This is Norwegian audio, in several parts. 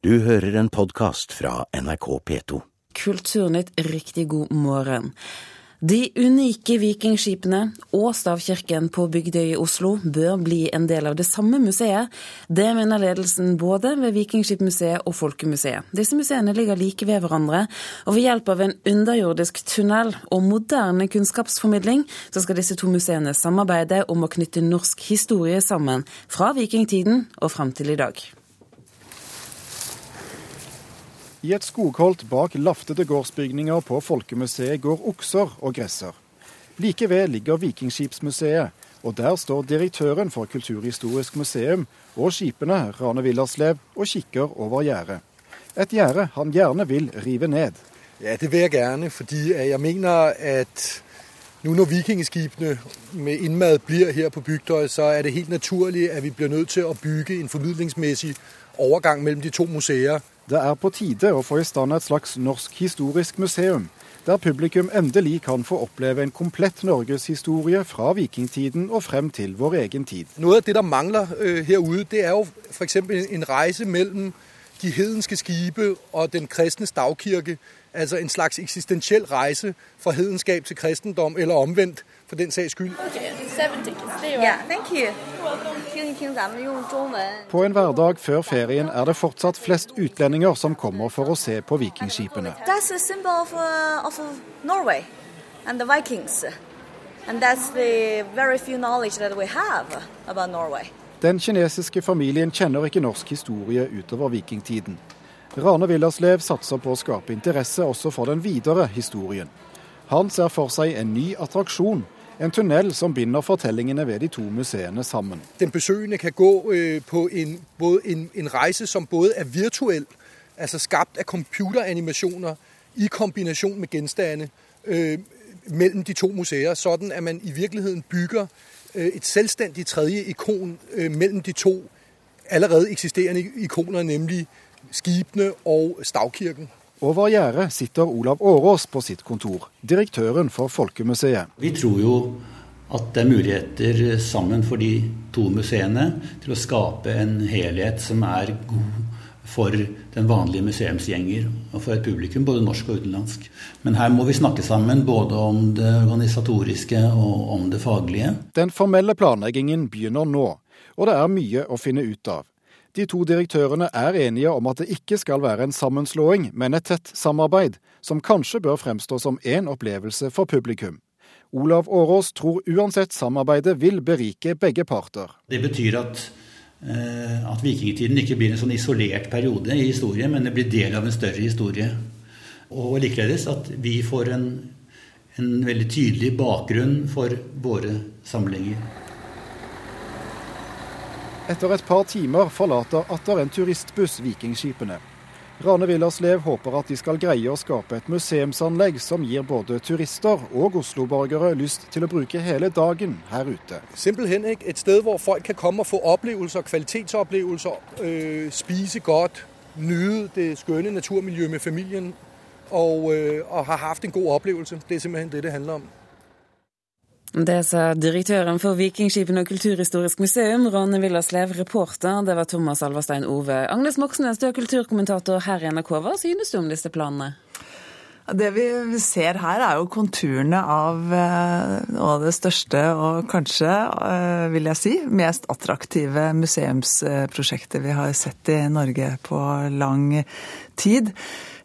Du hører en podkast fra NRK P2. Kulturnytt, riktig god morgen. De unike vikingskipene og stavkirken på Bygdøy i Oslo bør bli en del av det samme museet. Det mener ledelsen både ved Vikingskipmuseet og Folkemuseet. Disse museene ligger like ved hverandre, og ved hjelp av en underjordisk tunnel og moderne kunnskapsformidling, så skal disse to museene samarbeide om å knytte norsk historie sammen fra vikingtiden og fram til i dag. I et skogholt bak laftede gårdsbygninger på Folkemuseet går okser og gresser. Like ved ligger Vikingskipsmuseet, og der står direktøren for Kulturhistorisk museum og skipene Rane Villerslev og kikker over gjerdet. Et gjerde han gjerne vil rive ned. Ja, det vil jeg gjerne, fordi jeg mener at nå når vikingskipene med innmad blir her på Bygdøy, så er det helt naturlig at vi blir nødt til å bygge en formidlingsmessig overgang mellom de to museer. Det er på tide å få i stand et slags norsk historisk museum, der publikum endelig kan få oppleve en komplett norgeshistorie fra vikingtiden og frem til vår egen tid. Noe av det der mangler øh, herude, det er jo f.eks. en reise mellom de hedenske skibe og den kristne stavkirke. Altså en slags eksistensiell reise fra hedenskap til kristendom, eller omvendt, for den saks skyld. På en hverdag før ferien er det fortsatt flest utlendinger som kommer for å se på vikingskipene. That's a symbol of, uh, of Norway and the Vikings. And that's the very few knowledge that we have about Norway. Den kinesiske familien kjenner ikke norsk historie utover vikingtiden. Rane Villerslev satser på å skape interesse også for den videre historien. Han ser for seg en ny attraksjon, en tunnel som binder fortellingene ved de to museene sammen. Den besøkende kan gå øh, på en, en, en reise som både er virtuell, altså skapt av computeranimasjoner i kombinasjon med gjenstander øh, mellom de to museer, sånn at man i virkeligheten bygger et selvstendig tredje ikon mellem mellom de to allerede eksisterende ikoner, nemlig skibene og stavkirken. Over gjerdet sitter Olav Årås på sitt kontor, direktøren for Folkemuseet. Vi tror jo at det er muligheter sammen for de to museene til å skape en helhet som er god for den vanlige museumsgjenger og for et publikum, både norsk og utenlandsk. Men her må vi snakke sammen både om det organisatoriske og om det faglige. Den formelle planleggingen begynner nå, og det er mye å finne ut av. De to direktørene er enige om at det ikke skal være en sammenslåing, men et tett samarbeid, som kanskje bør fremstå som én opplevelse for publikum. Olav Årås tror uansett samarbeidet vil berike begge parter. Det betyr at, at vikingtiden ikke blir en sånn isolert periode i historien, men det blir del av en større historie. Og likeledes at vi får en, en veldig tydelig bakgrunn for våre samlinger. Etter et par timer forlater atter en turistbuss Vikingskipene. Rane Villerslev håper at de skal greie å skape et museumsanlegg som gir både turister og osloborgere lyst til å bruke hele dagen her ute. Simpelthen et sted hvor folk kan komme og få opplevelser, kvalitetsopplevelser, øh, spise godt, nyte det skjønne naturmiljøet med familien og, øh, og ha hatt en god opplevelse. Det er simpelthen det det handler om. Det sa direktøren for Vikingskipene og Kulturhistorisk museum, Ronne Villaslev, Reporter, det var Thomas Alverstein Ove. Agnes Moxnes, du er kulturkommentator her i NRK. Hva synes du om disse planene? Det vi ser her, er jo konturene av eh, noe av det største og kanskje, eh, vil jeg si, mest attraktive museumsprosjektet vi har sett i Norge på lang tid.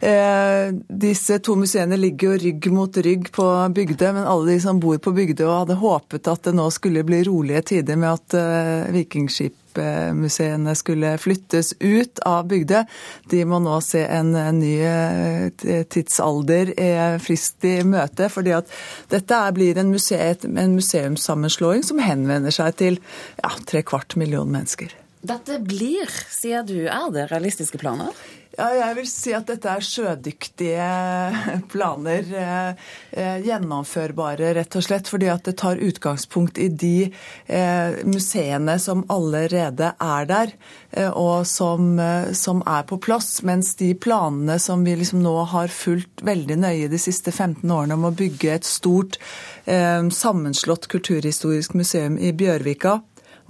Eh, disse to museene ligger jo rygg mot rygg på Bygdøy, men alle de som bor på Bygdøy og hadde håpet at det nå skulle bli rolige tider med at eh, vikingskipmuseene skulle flyttes ut av Bygdøy, de må nå se en ny eh, tidsalder frist i møte. fordi at dette blir en, museet, en museumssammenslåing som henvender seg til ja, tre kvart million mennesker. Dette blir, sier du, er det realistiske planer? Ja, jeg vil si at dette er sjødyktige planer. Eh, eh, gjennomførbare, rett og slett. Fordi at det tar utgangspunkt i de eh, museene som allerede er der, og som, som er på plass. Mens de planene som vi liksom nå har fulgt veldig nøye de siste 15 årene om å bygge et stort sammenslått kulturhistorisk museum i Bjørvika,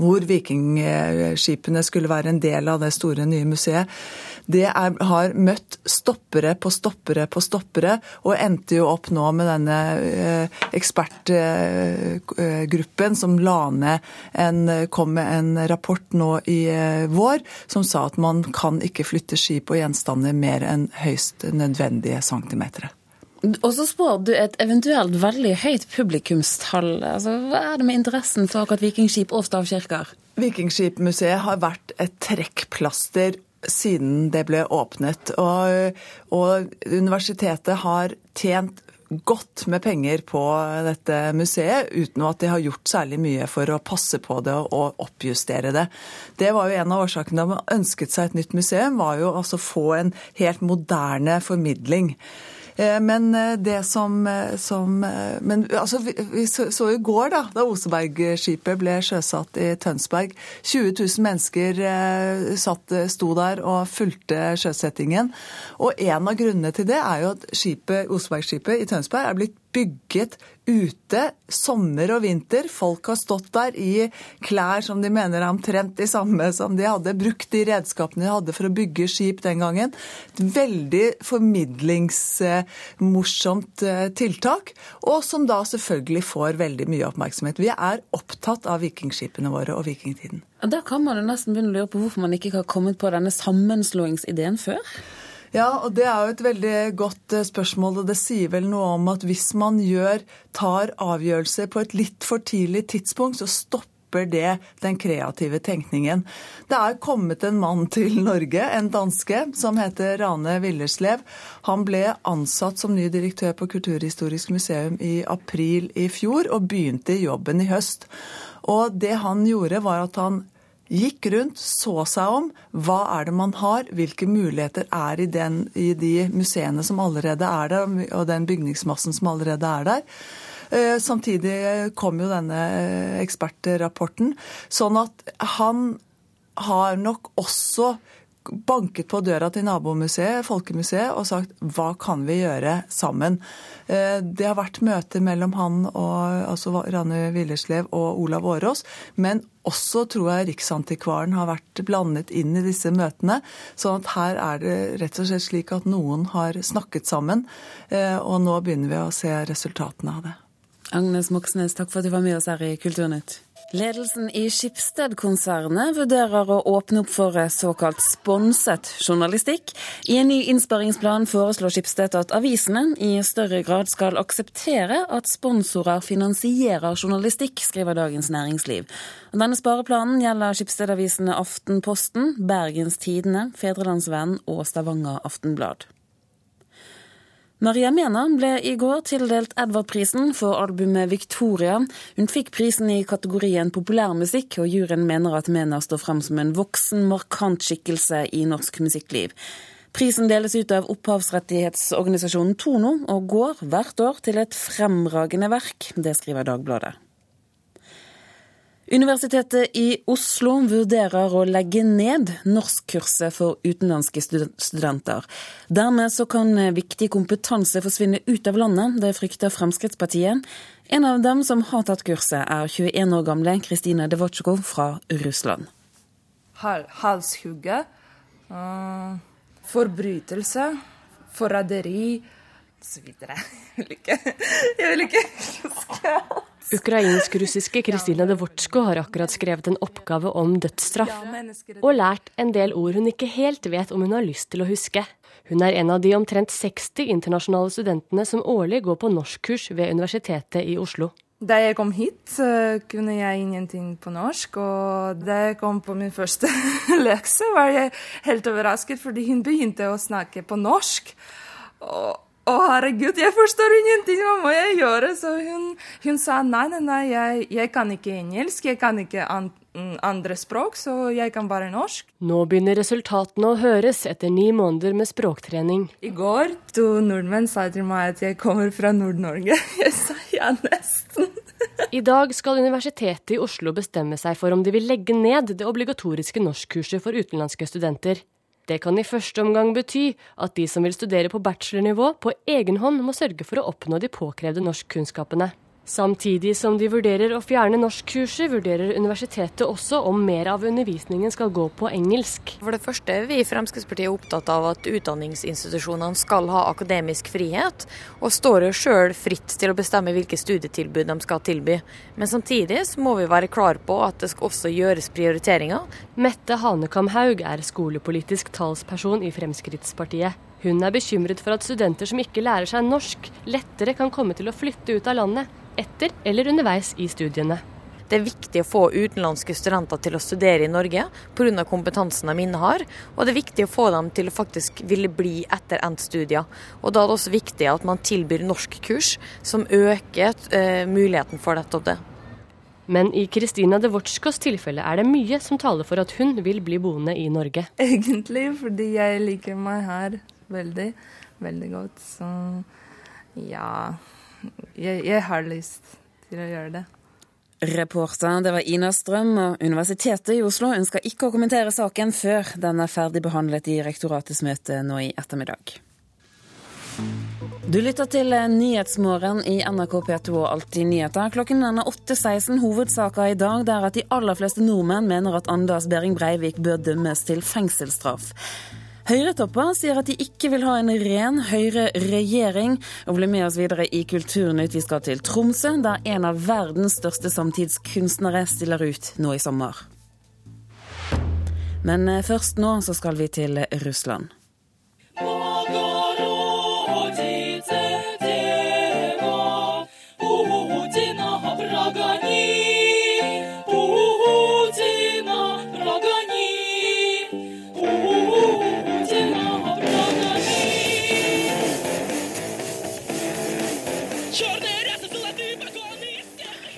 hvor vikingskipene skulle være en del av det store, nye museet, det er, har møtt stoppere på stoppere på stoppere, og endte jo opp nå med denne eh, ekspertgruppen som la ned kom med en rapport nå i eh, vår som sa at man kan ikke flytte skip og gjenstander mer enn høyst nødvendige centimeter. Og så spår du et eventuelt veldig høyt publikumstall. Altså, hva er det med interessen for akkurat vikingskip og stavkirker? Vikingskipmuseet har vært et trekkplaster siden det ble åpnet. Og, og universitetet har tjent godt med penger på dette museet, uten at de har gjort særlig mye for å passe på det og oppjustere det. Det var jo en av årsakene da man ønsket seg et nytt museum, var jo altså få en helt moderne formidling. Eh, men eh, det som, eh, som Men altså, vi, vi så i går, da, da Osebergskipet ble sjøsatt i Tønsberg. 20 000 mennesker satt, sto der og fulgte sjøsettingen. Og en av grunnene til det er jo at skipet, i Tønsberg er blitt bygget ute sommer og vinter. Folk har stått der i klær som de mener er omtrent de samme som de hadde. Brukt de redskapene de hadde for å bygge skip den gangen. Et veldig formidlingsmorsomt eh, tiltak, og som da selvfølgelig får veldig mye oppmerksomhet. Vi er opptatt av vikingskipene våre og vikingtiden. Da kan man jo nesten begynne å lure på hvorfor man ikke har kommet på denne sammenslåingsideen før? Ja, og det er jo et veldig godt eh, spørsmål, og det sier vel noe om at hvis man gjør, tar avgjørelser på et litt for tidlig tidspunkt, så stopper det den kreative tenkningen. Det er kommet en mann til Norge, en danske, som heter Rane Villerslev. Han ble ansatt som ny direktør på Kulturhistorisk museum i april i fjor, og begynte i jobben i høst. Og det han gjorde, var at han Gikk rundt, så seg om. Hva er det man har? Hvilke muligheter er i, den, i de museene som allerede er der, og den bygningsmassen som allerede er der? Eh, samtidig kom jo denne eh, ekspertrapporten. Sånn at han har nok også banket på døra til nabomuseet, Folkemuseet, og sagt hva kan vi gjøre sammen? Eh, det har vært møter mellom han og altså Rane Villerslev og Olav Årås, men også tror jeg Riksantikvaren har vært blandet inn i disse møtene. sånn at her er det rett og slett slik at noen har snakket sammen, eh, og nå begynner vi å se resultatene av det. Agnes Moxnes, takk for at du var med oss her i Kulturnytt. Ledelsen i Skipsted-konsernet vurderer å åpne opp for såkalt sponset journalistikk. I en ny innsparingsplan foreslår Skipsted at avisene i større grad skal akseptere at sponsorer finansierer journalistikk, skriver Dagens Næringsliv. Denne spareplanen gjelder Skipsted-avisene Aftenposten, Bergens Tidende, Fedrelandsvennen og Stavanger Aftenblad. Maria Mena ble i går tildelt Edvard-prisen for albumet 'Victoria'. Hun fikk prisen i kategorien populærmusikk, og juryen mener at Mena står frem som en voksen, markant skikkelse i norsk musikkliv. Prisen deles ut av opphavsrettighetsorganisasjonen Tono, og går hvert år til et fremragende verk. Det skriver Dagbladet. Universitetet i Oslo vurderer å legge ned norskkurset for utenlandske studenter. Dermed så kan viktig kompetanse forsvinne ut av landet, det frykter Fremskrittspartiet. En av dem som har tatt kurset, er 21 år gamle Kristina Devotsjko fra Russland. Halshugge, uh, forbrytelse, forræderi vil ikke Jeg vil ikke huske. Ukrainsk-russiske Kristina Devortsjko har akkurat skrevet en oppgave om dødsstraff, og lært en del ord hun ikke helt vet om hun har lyst til å huske. Hun er en av de omtrent 60 internasjonale studentene som årlig går på norskkurs ved Universitetet i Oslo. Da jeg kom hit, kunne jeg ingenting på norsk. Og da jeg kom på min første lekse, var jeg helt overrasket, fordi hun begynte å snakke på norsk. Og herregud, jeg forstår ingenting, hva må jeg gjøre? Så hun, hun sa nei, nei, nei, jeg, jeg, kan ikke engelsk, jeg kan ikke an, mm, andre språk, så jeg kan bare norsk. Nå begynner resultatene å høres etter ni måneder med språktrening. I går to nordmenn sa til meg at jeg kommer fra Nord-Norge. Jeg sa ja, nesten. I dag skal Universitetet i Oslo bestemme seg for om de vil legge ned det obligatoriske norskkurset for utenlandske studenter. Det kan i første omgang bety at de som vil studere på bachelornivå, på egen hånd må sørge for å oppnå de påkrevde norskkunnskapene. Samtidig som de vurderer å fjerne norskkurset, vurderer universitetet også om mer av undervisningen skal gå på engelsk. For det første er vi i Fremskrittspartiet opptatt av at utdanningsinstitusjonene skal ha akademisk frihet, og står jo sjøl fritt til å bestemme hvilke studietilbud de skal tilby. Men samtidig må vi være klar på at det skal også gjøres prioriteringer. Mette Hanekam Haug er skolepolitisk talsperson i Fremskrittspartiet. Hun er bekymret for at studenter som ikke lærer seg norsk, lettere kan komme til å flytte ut av landet etter eller underveis i studiene. Det er viktig å få utenlandske studenter til å studere i Norge pga. kompetansen de innehar, og det er viktig å få dem til å faktisk ville bli etter endt studier. Og Da er det også viktig at man tilbyr norskkurs som øker eh, muligheten for nettopp det. Men i Kristina Devorskos tilfelle er det mye som taler for at hun vil bli boende i Norge. Egentlig fordi jeg liker meg her veldig, veldig godt. Så ja jeg, jeg har lyst til å gjøre det. Reporter, det var Ina Strøm, og Universitetet i Oslo ønsker ikke å kommentere saken før den er ferdig behandlet i rektoratets møte nå i ettermiddag. Du lytter til Nyhetsmorgen i NRK P2 og Alltid nyheter. Klokken er 8.16. Hovedsaker i dag er at de aller fleste nordmenn mener at Anders Behring Breivik bør dømmes til fengselsstraff. Høyretopper sier at de ikke vil ha en ren Høyre-regjering. og blir med oss videre i Kulturnytt. Vi skal til Tromsø, der en av verdens største samtidskunstnere stiller ut nå i sommer. Men eh, først nå så skal vi til Russland.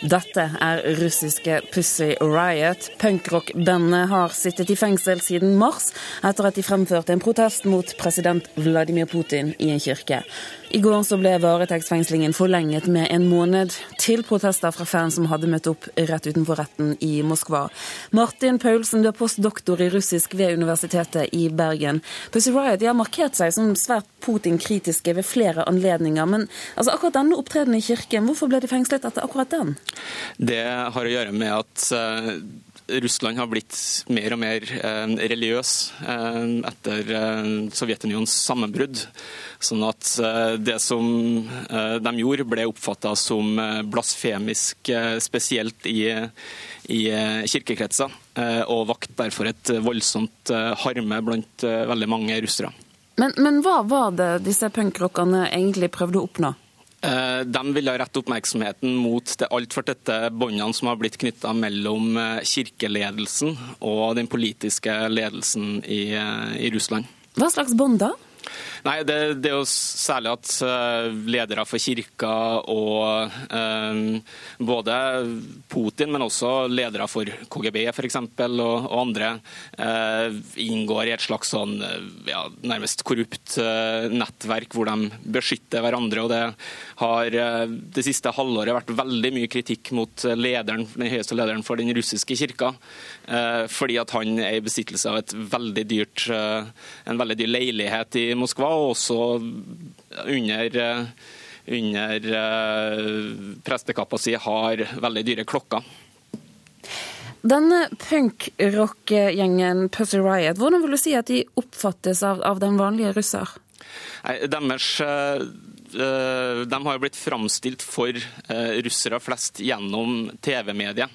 Dette er russiske Pussy Riot. Punkrock-bandet har sittet i fengsel siden mars etter at de fremførte en protest mot president Vladimir Putin i en kirke. I går så ble varetektsfengslingen forlenget med en måned, til protester fra fans som hadde møtt opp rett utenfor retten i Moskva. Martin Paulsen, du er postdoktor i russisk ved Universitetet i Bergen. Pussy Riot har markert seg som svært Putin-kritiske ved flere anledninger. Men altså, akkurat denne opptredenen i kirken, hvorfor ble de fengslet etter akkurat den? Det har å gjøre med at uh Russland har blitt mer og mer eh, religiøs eh, etter eh, Sovjetunionens sammenbrudd. Sånn at det som de gjorde, ble oppfatta som blasfemisk, spesielt i, i kirkekretser. Og vakt derfor et voldsomt harme blant veldig mange russere. Men, men hva var det disse punkrockerne egentlig prøvde å oppnå? De ville rette oppmerksomheten mot det altfor tette båndene som har blitt knytta mellom kirkeledelsen og den politiske ledelsen i, i Russland. Hva slags bånd da? Nei, det, det, er jo særlig at uh, ledere for kirka og eh, både Putin, men også ledere for KGB f.eks. Og, og andre eh, inngår i et slags sånn ja, nærmest korrupt nettverk hvor de beskytter hverandre. og Det har det siste halvåret vært veldig mye kritikk mot lederen, den høyeste lederen for den russiske kirka, fordi at han er i besittelse av veldig dyrt, en veldig dyr leilighet i Moskva og også under, under eh, prestekappa si har veldig dyre klokker. Denne punkrock-gjengen Pussy Riot, hvordan vil du si at de oppfattes av, av den vanlige russer? Nei, deres eh, eh, de har jo blitt framstilt for russere flest gjennom TV-mediet.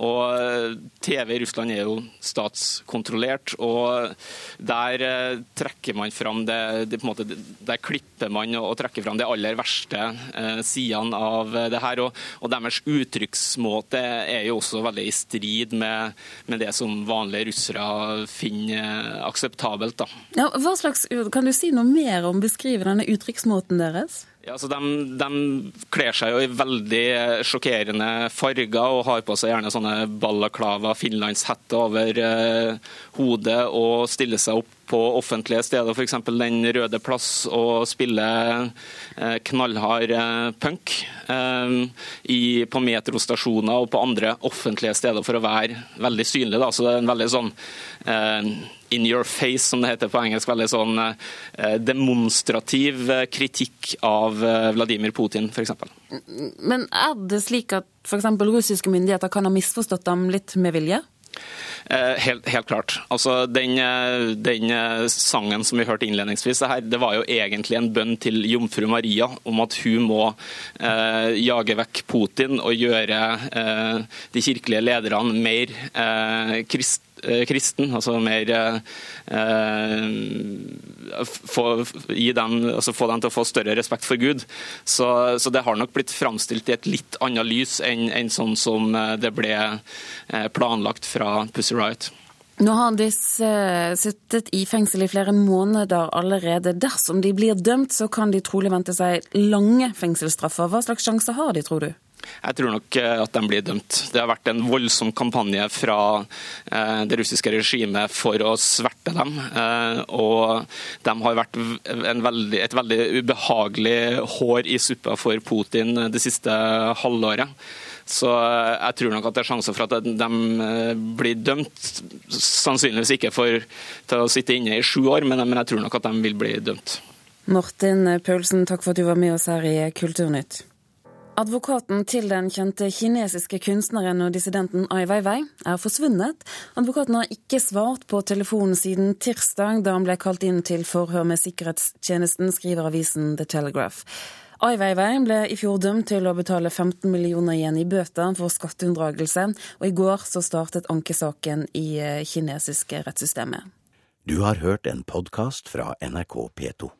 Og eh, TV i Russland er jo statskontrollert, og der eh, trekker man fram det, det måte, Der klipper man og trekker fram de aller verste eh, sidene av det her. Og, og, deres uttrykksmåte er jo også veldig i strid med, med det som vanlige russere finner akseptabelt. Ja, hva slags, kan du si noe mer om beskrive denne uttrykksmåten deres? Ja, så de, de, kler seg jo i veldig sjokkerende farger og har på seg gjerne sånne balaklava, finlandshette over eh, hodet og stiller seg opp på offentlige steder, f.eks. Den Røde Plass, og spiller eh, knallhard eh, punk eh, på metrostasjoner og på andre offentlige steder for å være veldig synlig. Da. Så det er en veldig sånn in your face, som det heter på engelsk. Veldig sånn demonstrativ kritikk av Vladimir Putin, f.eks. Men er det slik at f.eks. russiske myndigheter kan ha misforstått dem litt med vilje? Eh, helt, helt, klart. Altså, den, eh, den, eh, sangen som vi hørte innledningsvis, her, det var jo egentlig en bønn til jomfru Maria om at hun må eh, jage vekk Putin og gjøre eh, de kirkelige lederne mer eh, krist, kristen, altså mer få, dem, altså få, dem, til å få større respekt for Gud. Så, så det har nok blitt framstilt i et litt annet lys enn, enn sånn som det ble planlagt fra Pussy Riot. Nå har disse eh, sittet i fengsel i flere måneder allerede. Dersom de blir dømt, så kan de trolig vente seg lange fengselsstraffer. Hva slags sjanse har de, tror du? Jeg tror nok eh, at de blir dømt. Det har vært en voldsom kampanje fra eh, det russiske regimet for å sverte dem. Eh, og de har vært veldig, et veldig ubehagelig hår i suppa for Putin det siste halvåret. Så jeg tror nok at det er sjanser for at de blir dømt. Sannsynligvis ikke for, til å sitte inne i sju år, men jeg tror nok at de vil bli dømt. Martin Paulsen, takk for at du var med oss her i Kulturnytt. Advokaten til den kjente kinesiske kunstneren og dissidenten Ai Weiwei er forsvunnet. Advokaten har ikke svart på telefonen siden tirsdag, da han ble kalt inn til forhør med sikkerhetstjenesten, skriver avisen The Telegraph. Ai Weiwei ble i fjor dømt til å betale 15 millioner igjen i bøter for skatteunndragelse, og i går så startet ankesaken i eh, kinesiske rettssystemet. Du har hørt en podkast fra NRK P2.